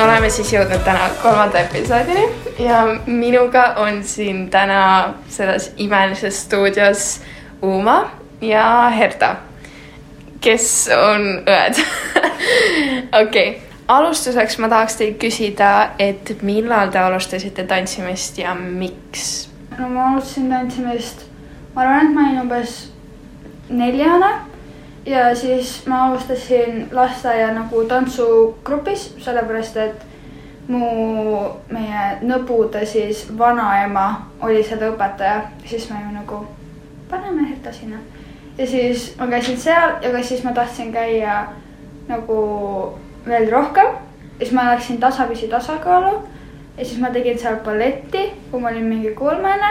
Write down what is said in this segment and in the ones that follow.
oleme siis jõudnud täna kolmanda episoodini ja minuga on siin täna selles imelises stuudios Uma ja Herta, kes on õed. okei, alustuseks ma tahaks teilt küsida, et millal te alustasite tantsimist ja miks? no ma alustasin tantsimist, ma arvan, et ma olin umbes neljane ja siis ma alustasin lasteaia nagu tantsugrupis, sellepärast et mu, meie nõbude siis vanaema oli selle õpetaja, siis me ju nagu paneme Herta sinna. Ja siis ma käisin seal ja ka siis ma tahtsin käia nagu veel rohkem. ja siis ma läksin tasapisi tasakaalu ja siis ma tegin seal balletti, kui ma olin mingi kolmene.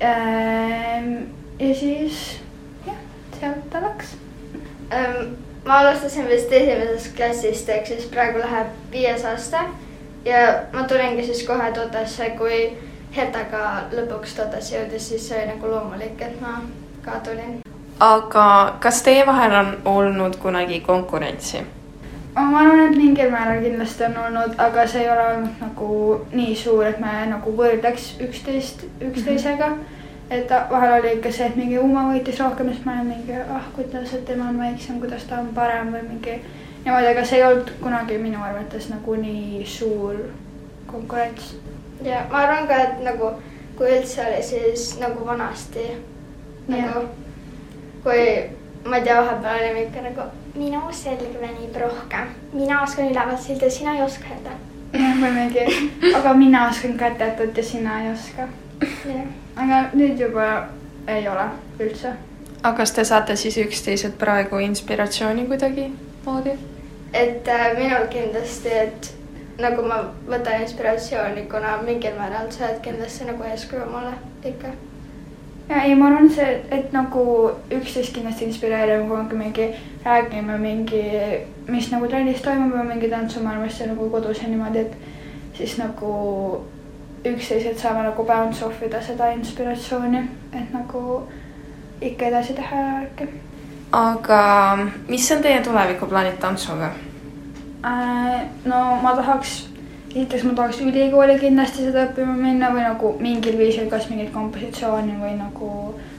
ja siis jah, sealt ta läks. Ähm, ma alustasin vist esimesest klassist, ehk siis praegu läheb viies aasta ja ma tulingi siis kohe Totesse, kui Hertaga lõpuks Totesse jõudis, siis see oli nagu loomulik, et ma ka tulin. aga kas teie vahel on olnud kunagi konkurentsi? ma arvan, et mingil määral kindlasti on olnud, aga see ei ole olnud nagu nii suur, et me nagu võrdleks üksteist üksteisega mm. -hmm. et vahel oli ikka see, et mingi Uma võitis rohkem, siis ma olen mingi, ah kuidas, et tema on väiksem, kuidas ta on parem või mingi niimoodi, aga see ei olnud kunagi minu arvates nagu nii suur konkurents. ja ma arvan ka, et nagu kui üldse oli, siis nagu vanasti nagu kui ma ei tea, vahepeal olime ikka nagu minu selg venib rohkem, mina oskan ülevalt silda, sina ei oska öelda. jah, või mingi, aga mina oskan kätetut ja sina ei oska. aga nüüd juba ei ole üldse aga kas te saate siis üksteiselt praegu inspiratsiooni kuidagi moodi? et äh, minul kindlasti, et nagu ma võtan inspiratsiooni, kuna mingil määral sa oled kindlasti nagu eeskuju mulle ikka. Ja ei, ma arvan, see, et nagu üksteist kindlasti inspireerib, kui ongi mingi, räägime mingi, mis nagu trennis toimub või mingi tantsumaailmas ja nagu kodus ja niimoodi, et siis nagu üksteiselt saame nagu bounce off ida seda inspiratsiooni, et nagu ikka edasi teha ja värki aga mis on teie tulevikuplaanid tantsuga? Äh, no ma tahaks, esiteks ma tahaks ülikooli kindlasti seda õppima minna või nagu mingil viisil, kas mingit kompositsiooni või nagu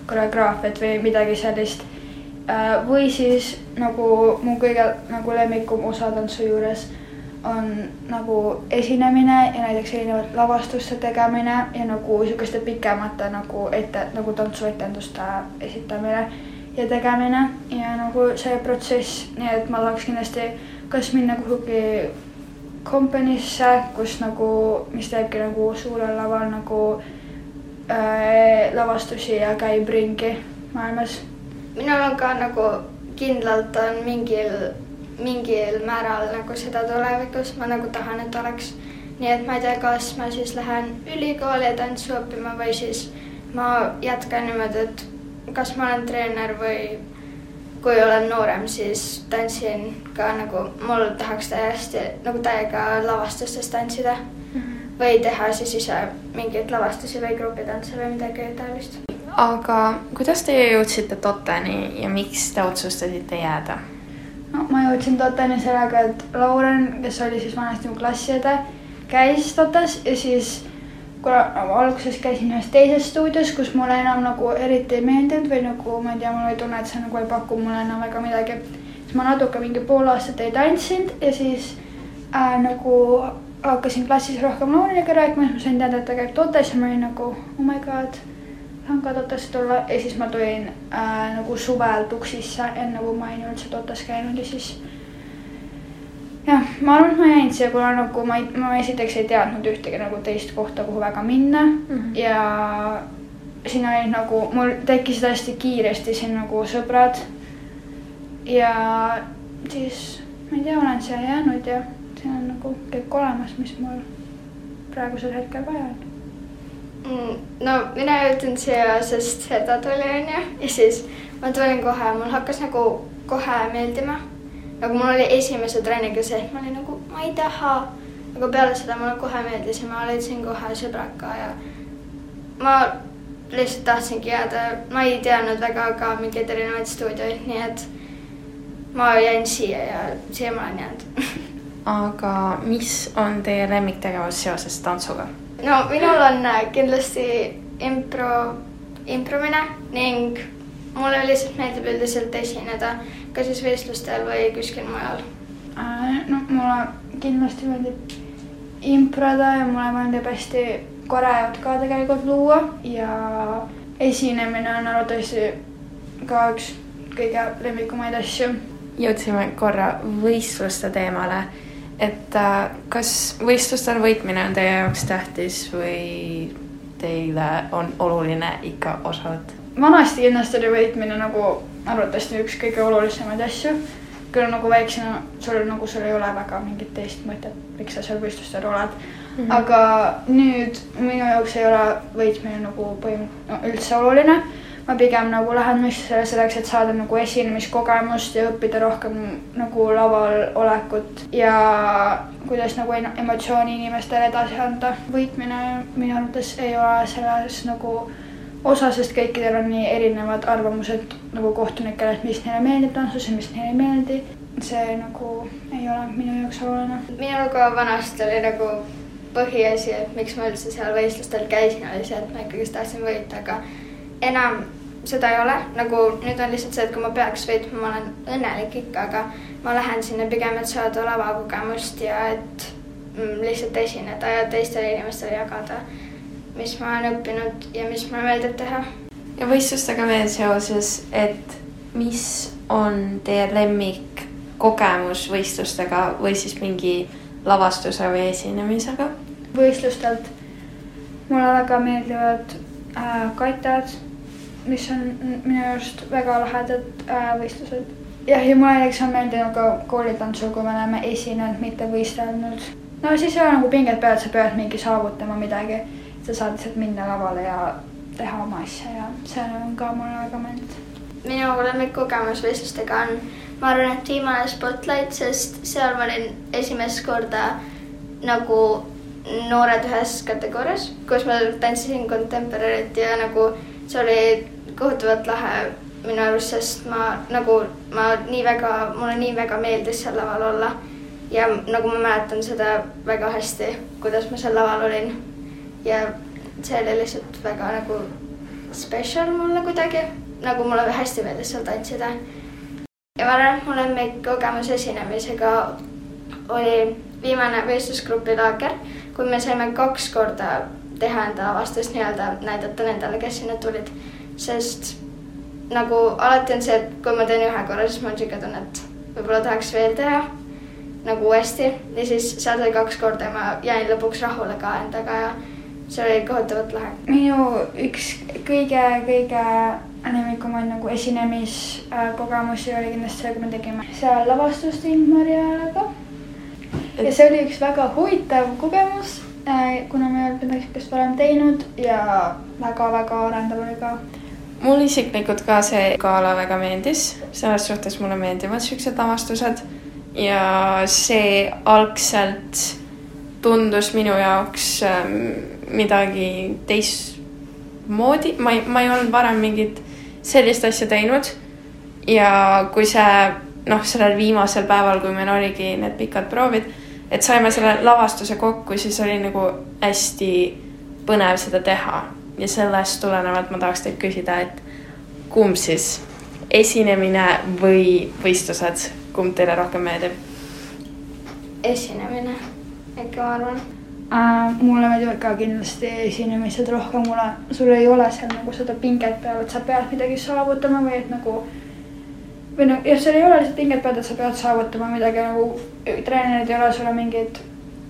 koreograafiat või midagi sellist. või siis nagu mu kõige nagu lemmikum osa tantsu juures on nagu esinemine ja näiteks erinevate lavastuste tegemine ja nagu sihukeste pikemate nagu ette nagu tantsuetenduste esitamine ja tegemine ja nagu see protsess, nii et ma tahaks kindlasti kas minna kuhugi kompaniisse, kus nagu, mis teebki nagu suurel laval nagu äh, lavastusi ja käib ringi maailmas. minul on ka nagu kindlalt on mingil, mingil määral nagu seda tulevikus, ma nagu tahan, et oleks. nii et ma ei tea, kas ma siis lähen ülikooli tantsu õppima või siis ma jätkan niimoodi, et kas ma olen treener või kui olen noorem, siis tantsin ka nagu, mul tahaks täiesti nagu täiega lavastustes tantsida või teha siis ise mingeid lavastusi või grupitantse või midagi taolist. aga kuidas teie jõudsite Toteni ja miks te otsustasite jääda? no ma jõudsin Toteni sellega, et Lauren, kes oli siis vanasti mu klassiõde, käis Totes ja siis kuna ma alguses käisin ühes teises stuudios, kus mulle enam nagu eriti ei meeldinud või nagu ma ei tea, mul oli tunne, et see nagu ei paku mulle enam väga midagi. siis ma natuke mingi pool aastat ei tantsinud ja siis äh, nagu hakkasin klassis rohkem Laureniga rääkima, siis ma sain teada, et ta käib Totes ja ma olin nagu oh my god, tahan ka Totesse tulla ja siis ma tulin äh, nagu suvel Tuksisse, enne kui ma olin üldse Totes käinud ja siis jah, ma arvan, et ma jäin siia, kuna nagu ma ei, ma esiteks ei teadnud ühtegi nagu teist kohta, kuhu väga minna mm -hmm. ja siin olid nagu, mul tekkisid hästi kiiresti siin nagu sõbrad. ja siis ma ei tea, olen siia jäänud ja siin on nagu kõik olemas, mis mul praegusel hetkel vaja on. Mm, no mina jõudsin siia, sest seda tuli onju ja siis ma tulin kohe, mul hakkas nagu kohe meeldima. Nagu mul oli esimese treeniga see, et ma olin nagu, ma ei taha. aga peale seda mulle kohe meeldis ja ma leidsin kohe sõbraka ja ma lihtsalt tahtsingi jääda, ma ei teadnud väga ka mingeid erinevaid stuudioid, nii et ma jäin siia ja siia ma olen jäänud aga mis on teie lemmiktegevus seoses tantsuga? no minul on äh, kindlasti impro, impromine ning mulle lihtsalt meeldib üldiselt esineda, kas siis võistlustel või kuskil mujal. Äh, no mulle kindlasti meeldib improda ja mulle meeldib hästi koreot ka tegelikult luua ja esinemine on arvatavasti ka üks kõige lemmikumaid asju. jõudsime korra võistluste teemale, et äh, kas võistlustel võitmine on teie jaoks tähtis või teile on oluline ikka osa võtta? vanasti kindlasti oli võitmine nagu arvatavasti üks kõige olulisemaid asju. küll nagu väiksena sul nagu sul ei ole väga mingit teist mõtet, miks sa seal võistlustel oled mm. -hmm. aga nüüd minu jaoks ei ole võitmine nagu põhimõtteliselt no, üldse oluline. ma pigem nagu lähen võistlusele selleks, et saada nagu esinemiskogemust ja õppida rohkem nagu laval olekut ja kuidas nagu emotsiooni inimestele edasi anda. võitmine minu arvates ei ole selles nagu osa, sest kõikidel on nii erinevad arvamused nagu kohtunikel, et mis neile meeldib tantsus ja mis neile ei meeldi. see nagu ei ole minu jaoks oluline. minul ka vanasti oli nagu põhiasi, et miks ma üldse seal võistlustel käisin, oli see, et ma ikkagist tahtsin võita, aga enam seda ei ole, nagu nüüd on lihtsalt see, et kui ma peaks võitma, ma olen õnnelik ikka, aga ma lähen sinna pigem, et saada lavakogemust ja et mm, lihtsalt esineda ja teistele inimestele jagada, mis ma olen õppinud ja mis mulle meeldib teha ja võistlustega veel seoses, et mis on teie lemmikkogemus võistlustega või siis mingi lavastuse või esinemisega? võistlustelt mulle väga meeldivad äh, kaitad, mis on minu arust väga lahedad äh, võistlused. jah, ja mulle näiteks on meeldinud ka koolitantsul, kui me oleme esinenud, mitte võistelnud. no siis ei ole nagu pinget peal, et sa pead mingi saavutama midagi. Sa saad lihtsalt minna lavale ja teha oma asja ja see on ka mulle väga meeldinud. minu lemmikkogemus võistlustega on, ma arvan, et viimane Spotlight, sest seal ma olin esimest korda nagu noored ühes kategoorias, kus ma tantsisin contemporary't ja nagu see oli kohutavalt lahe minu arust, sest ma nagu, ma nii väga, mulle nii väga meeldis seal laval olla. ja nagu ma mäletan seda väga hästi, kuidas ma seal laval olin. Ja see oli lihtsalt väga nagu special mulle kuidagi, nagu mulle hästi meeldis seal tantsida. ja ma arvan, et mu lemmikkogemus esinemisega oli viimane võistlusgrupi laager, kui me saime kaks korda teha enda avastust nii-öelda näidata nendele, kes sinna tulid, sest nagu alati on see, et kui ma teen ühe korra, siis mul on siuke tunne, et võib-olla tahaks veel teha nagu uuesti ja siis seal sai kaks korda ja ma jäin lõpuks rahule ka endaga ja see oli kohutavalt lahe. minu üks kõige-kõige lemmikumaid nagu esinemiskogemusi oli kindlasti see, kui me tegime seal lavastust Ingmar-Jaalaga. ja see oli üks väga huvitav kogemus, kuna me ei olnud midagi sihukest varem teinud ja väga-väga arendav oli ka. mul isiklikult ka see gala väga meeldis, selles suhtes mulle meeldivad siuksed avastused ja see algselt tundus minu jaoks ähm, midagi teistmoodi, ma ei, ma ei olnud varem mingit sellist asja teinud. ja kui see noh, sellel viimasel päeval, kui meil oligi need pikad proovid, et saime selle lavastuse kokku, siis oli nagu hästi põnev seda teha. Ja sellest tulenevalt ma tahaks teilt küsida, et kumb siis, esinemine või võistlused, kumb teile rohkem meeldib? esinemine, ikka ma arvan. äh,. mulle meeldivad ka kindlasti esinemised rohkem, mulle, sul ei ole seal nagu seda pinget peal, et sa pead midagi saavutama või et nagu või noh, jah, seal ei ole lihtsalt pinget peal, et sa pead saavutama midagi nagu, treenerid ei ole sulle mingeid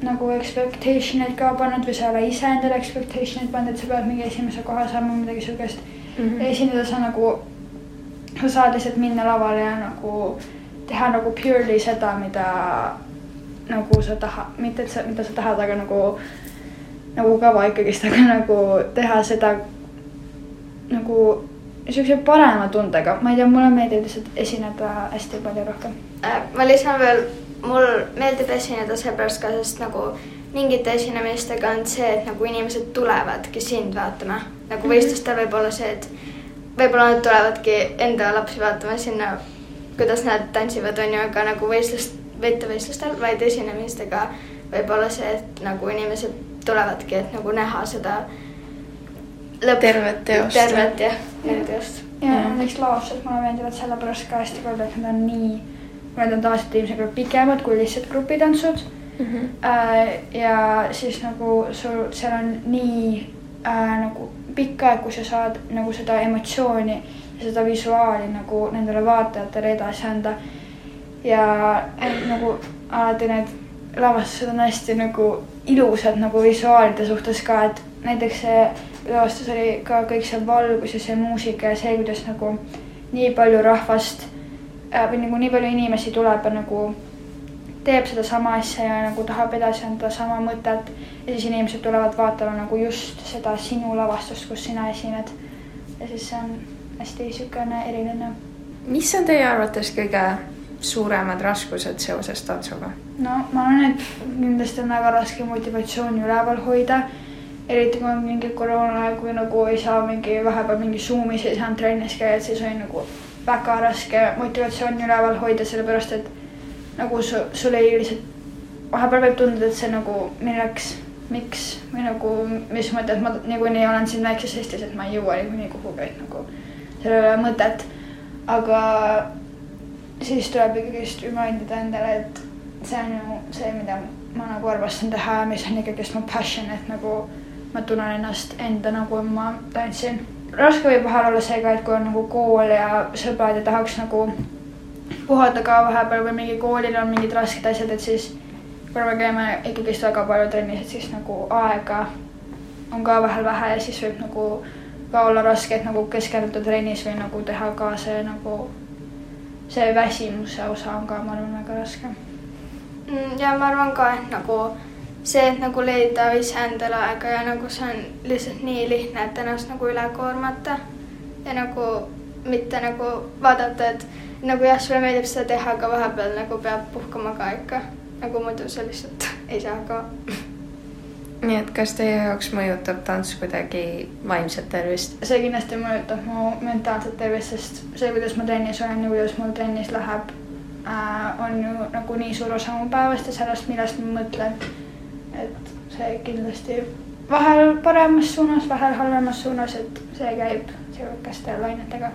nagu expectation eid ka pannud või sa ei ole ise endale expectation eid pannud, et sa pead mingi esimese koha saama, midagi siukest mm. -hmm. esineda sa nagu, sa saad lihtsalt minna lavale ja nagu teha nagu purely seda, mida nagu sa tahad, mitte et sa, mida sa tahad, aga nagu, nagu kava ikkagist, aga nagu teha seda nagu siukse parema tundega, ma ei tea, mulle meeldib lihtsalt esineda hästi palju rohkem. Äh, ma lisan veel, mul meeldib esineda seepärast ka, sest nagu mingite esinemistega on see, et nagu inimesed tulevadki sind vaatama. nagu Mhm. võistlustel võib olla see, et võib-olla nad tulevadki enda lapsi vaatama sinna, kuidas nad tantsivad, on ju, aga nagu võistlust, mitte võistlustel, vaid esinemistega võib olla see, et nagu inimesed tulevadki, et nagu näha seda lõpp. Tervet teost. tervet jah, tervet teost. ja näiteks laostused mulle meeldivad sellepärast ka hästi palju, et nad on nii, need on tavaliselt ilmselt pikemad kui lihtsalt grupitantsud Mhm. äh, ja siis nagu sul seal on nii äh, nagu pikk aeg, kus sa saad nagu seda emotsiooni ja seda visuaali nagu nendele vaatajatele edasi anda. Ja äh, nagu alati need lavastused on hästi nagu ilusad nagu visuaalide suhtes ka, et näiteks see lavastus oli ka kõik see valgus ja see muusika ja see, kuidas nagu nii palju rahvast äh, või nagu nii palju inimesi tuleb ja nagu teeb sedasama asja ja nagu tahab edasi anda sama mõtet ja siis inimesed tulevad vaatama nagu just seda sinu lavastust, kus sina esined. ja siis see on hästi niisugune eriline. mis on teie arvates kõige suuremad raskused seoses tantsuga? no ma arvan, et kindlasti on väga raske motivatsiooni üleval hoida. eriti kui on mingi koroonaaeg või nagu ei saa mingi vahepeal mingi Zoom'is ei saanud trennis käia, siis oli nagu väga raske motivatsiooni üleval hoida, sellepärast et nagu su, sul ei lihtsalt, vahepeal võib tunduda, et see nagu milleks, miks või nagu mis mõttes ma niikuinii olen siin väikses Eestis, et ma ei jõua niikuinii kuhugi, et nagu sellel ei ole mõtet. aga siis tuleb ikkagist remind ida endale, et see on ju see, mida ma nagu armastan teha ja mis on ikkagist mu passion, et nagu ma tunnen ennast enda nagu ma tantsin. raske võib vahel olla see ka, et kui on nagu kool ja sõbrad ja tahaks nagu puhata ka vahepeal või mingi koolil on mingid rasked asjad, et siis kuna me käime ikkagist väga palju trennis, et siis nagu aega on ka vahel vähe ja siis võib nagu ka olla raske, et nagu keskenduda trennis või nagu teha ka see nagu see väsimuse osa on ka, ma arvan, väga raske. Mm, ja ma arvan ka, et nagu see, et nagu leida iseendale aega ja nagu see on lihtsalt nii lihtne, et ennast nagu üle koormata ja nagu mitte nagu vaadata, et nagu jah, sulle meeldib seda teha, aga vahepeal nagu peab puhkama ka ikka, nagu muidu sa lihtsalt ei saa hakkama. Nii et kas teie jaoks mõjutab tants kuidagi vaimset tervist? see kindlasti mõjutab mu mentaalset tervist, sest see, kuidas ma trennis olen ja kuidas mul trennis läheb äh,, on ju nagu nii suur osa mu päevast ja sellest, millest ma mõtlen. et see kindlasti vahel paremas suunas, vahel halvemas suunas, et see käib sihukeste lainetega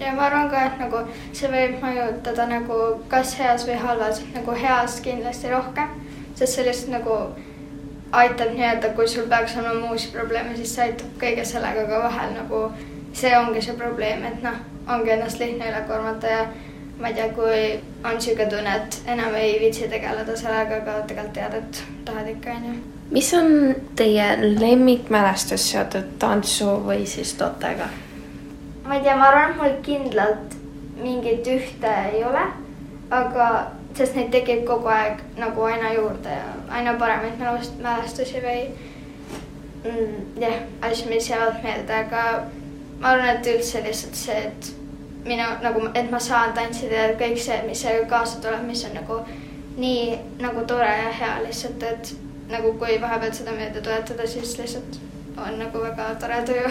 ja ma arvan ka, et nagu see võib mõjutada nagu kas heas või halvas, nagu heas kindlasti rohkem, sest see lihtsalt nagu aitab nii-öelda, kui sul peaks olema uusi probleeme, siis see aitab kõige sellega ka vahel nagu see ongi see probleem, et noh, ongi ennast lihtne üle koormata ja ma ei tea, kui on niisugune tunne, et enam ei viitsi tegeleda sellega, aga tegelikult tead, et tahad ikka, onju. mis on teie lemmikmälestus seotud tantsu või siis totega? ma ei tea, ma arvan, et mul kindlalt mingit ühte ei ole, aga sest neid tekib kogu aeg nagu aina juurde ja aina paremaid mälust- mälestusi või mm, jah, asju, mis jäävad meelde, aga ma arvan, et üldse lihtsalt see, et minu nagu, et ma saan tantsida ja kõik see, mis sellega kaasa tuleb, mis on nagu nii nagu tore ja hea lihtsalt, et nagu kui vahepeal seda meelde tuletada, siis lihtsalt on nagu väga tore tuju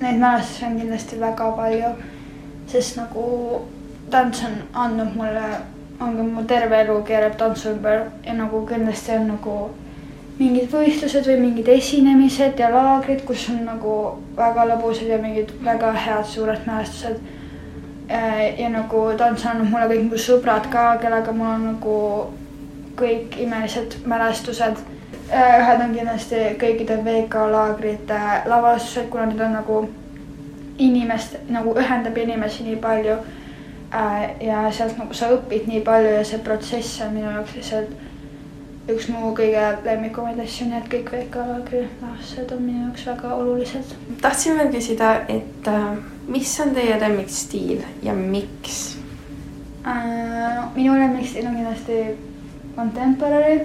Neid mälestusi on kindlasti väga palju, sest nagu tants on andnud mulle, ongi mu terve elu keerab tantsu ümber ja nagu kindlasti on nagu mingid võistlused või mingid esinemised ja laagrid, kus on nagu väga lõbusad ja mingid väga head suured mälestused. ja nagu tants on andnud mulle kõik mu sõbrad ka, kellega mul on nagu kõik imelised mälestused ühed on kindlasti kõikide VK laagrite lavastused, kuna need on nagu inimest nagu ühendab inimesi nii palju. Ja sealt nagu sa õpid nii palju ja see protsess on minu jaoks lihtsalt üks mu kõige lemmikumaid asju, nii et kõik VK laagri lavastused on minu jaoks väga olulised. tahtsin veel küsida, et äh, mis on teie lemmikstiil ja miks? minu lemmikstiil on kindlasti contemporary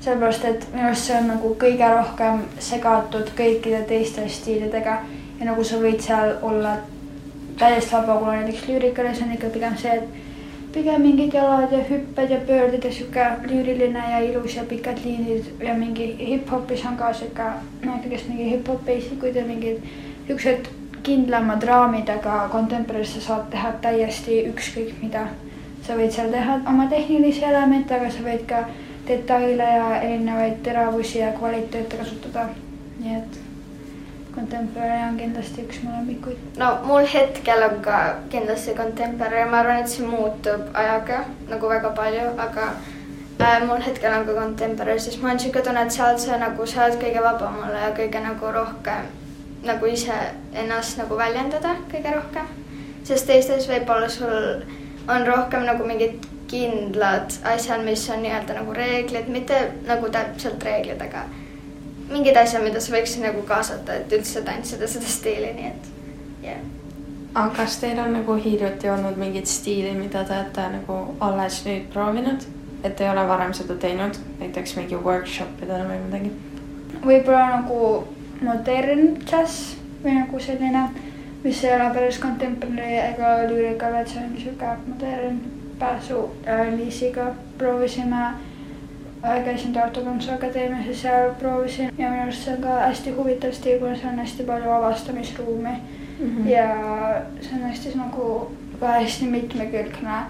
sellepärast, et minu arust see on nagu kõige rohkem segatud kõikide teiste stiilidega ja nagu sa võid seal olla täiesti vaba, kui näiteks lüürikale, see on ikka pigem see, et pigem mingid jalad ja hüpped ja pöörded ja sihuke lüüriline ja ilus ja pikad liinid ja mingi hip-hopis on ka sihuke, no ikkagist mingi hip-hop basic ud ja mingid siuksed kindlamad raamid, aga contemporary's sa saad teha täiesti ükskõik mida. sa võid seal teha oma tehnilisi elemente, aga sa võid ka detaile ja erinevaid teravusi ja kvaliteete kasutada. nii et Contemporary on kindlasti üks mu lemmikuid. no mul hetkel on ka kindlasti Contemporary, ma arvan, et see muutub ajaga nagu väga palju, aga äh, mul hetkel on ka Contemporary, sest mul on niisugune tunne, et sealt sa nagu saad kõige vabamale ja kõige nagu rohkem nagu ise ennast nagu väljendada kõige rohkem. sest teistes võib-olla sul on rohkem nagu mingid kindlad asjad, mis on nii-öelda nagu reeglid, mitte nagu täpselt reeglid, aga mingid asjad, mida sa võiksid nagu kaasata, et üldse tantsida seda stiili, nii et jah yeah. aga kas teil on nagu hiljuti olnud mingit stiili, mida te olete nagu alles nüüd proovinud, et ei ole varem seda teinud, näiteks mingi workshop idel või midagi? võib-olla nagu modern džäss või nagu selline, mis ei ole päris contemporary ega lüürika, vaid see on niisugune modern pääsu äh, Liisiga proovisime äh, käisin Tartu Tantsuakadeemias ja seal proovisin ja minu arust see on ka hästi huvitav stiil, kuna seal on hästi palju avastamisruumi mm -hmm. ja see on hästi nagu ka hästi mitmekülgne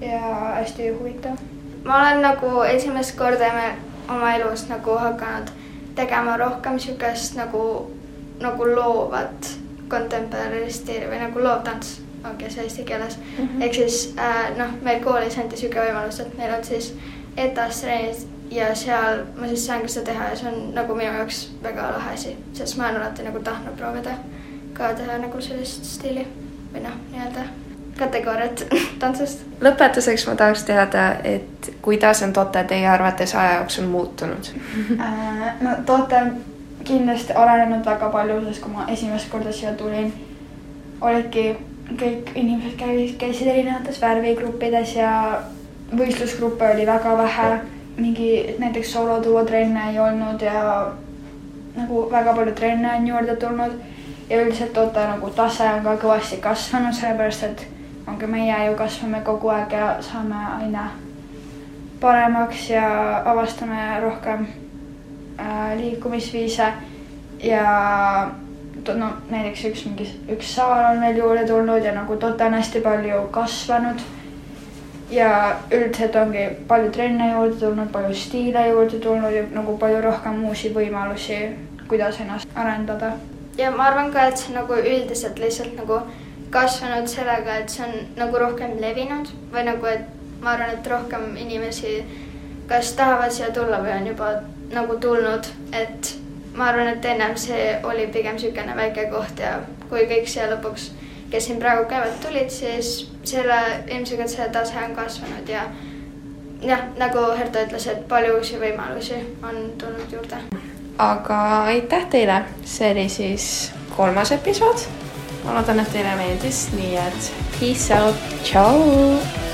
ja hästi huvitav. ma olen nagu esimest korda oma elus nagu hakanud tegema rohkem siukest nagu, nagu loovat contemporary stiili või nagu loovtants ongi see eesti keeles mm -hmm. ehk siis äh, noh, meil koolis anti sihuke võimalus, et meil on siis ETAS treenid ja seal ma siis sain ka seda teha ja see on nagu minu jaoks väga lahe asi, sest ma olen alati nagu tahtnud proovida ka teha nagu sellist stiili või noh, nii-öelda kategooriat tantsust. lõpetuseks ma tahaks teada, et kuidas on Tote teie arvates aja jooksul muutunud äh, no Tote on kindlasti arenenud väga palju, sest kui ma esimest korda siia tulin, olidki kõik inimesed käisid, käisid erinevates värvigruppides ja võistlusgruppe oli väga vähe. mingi näiteks sooloduo trenne ei olnud ja nagu väga palju trenne on juurde tulnud ja üldiselt oota nagu tase on ka kõvasti kasvanud, sellepärast et ongi meie ju kasvame kogu aeg ja saame aina paremaks ja avastame rohkem äh, liikumisviise ja no näiteks üks mingi, üks saal on veel juurde tulnud ja nagu Tote on hästi palju kasvanud. Ja üldiselt ongi palju trenne juurde tulnud, palju stiile juurde tulnud ja nagu palju rohkem uusi võimalusi, kuidas ennast arendada. ja ma arvan ka, et see nagu üldiselt lihtsalt nagu kasvanud sellega, et see on nagu rohkem levinud või nagu, et ma arvan, et rohkem inimesi kas tahavad siia tulla või on juba nagu tulnud, et ma arvan, et ennem see oli pigem niisugune väike koht ja kui kõik siia lõpuks, kes siin praegu käivad, tulid, siis selle, ilmselgelt see tase on kasvanud ja jah, nagu Herta ütles, et palju uusi võimalusi on tulnud juurde. aga aitäh teile, see oli siis kolmas episood. ma loodan, et teile meeldis, nii et peace out, tšau.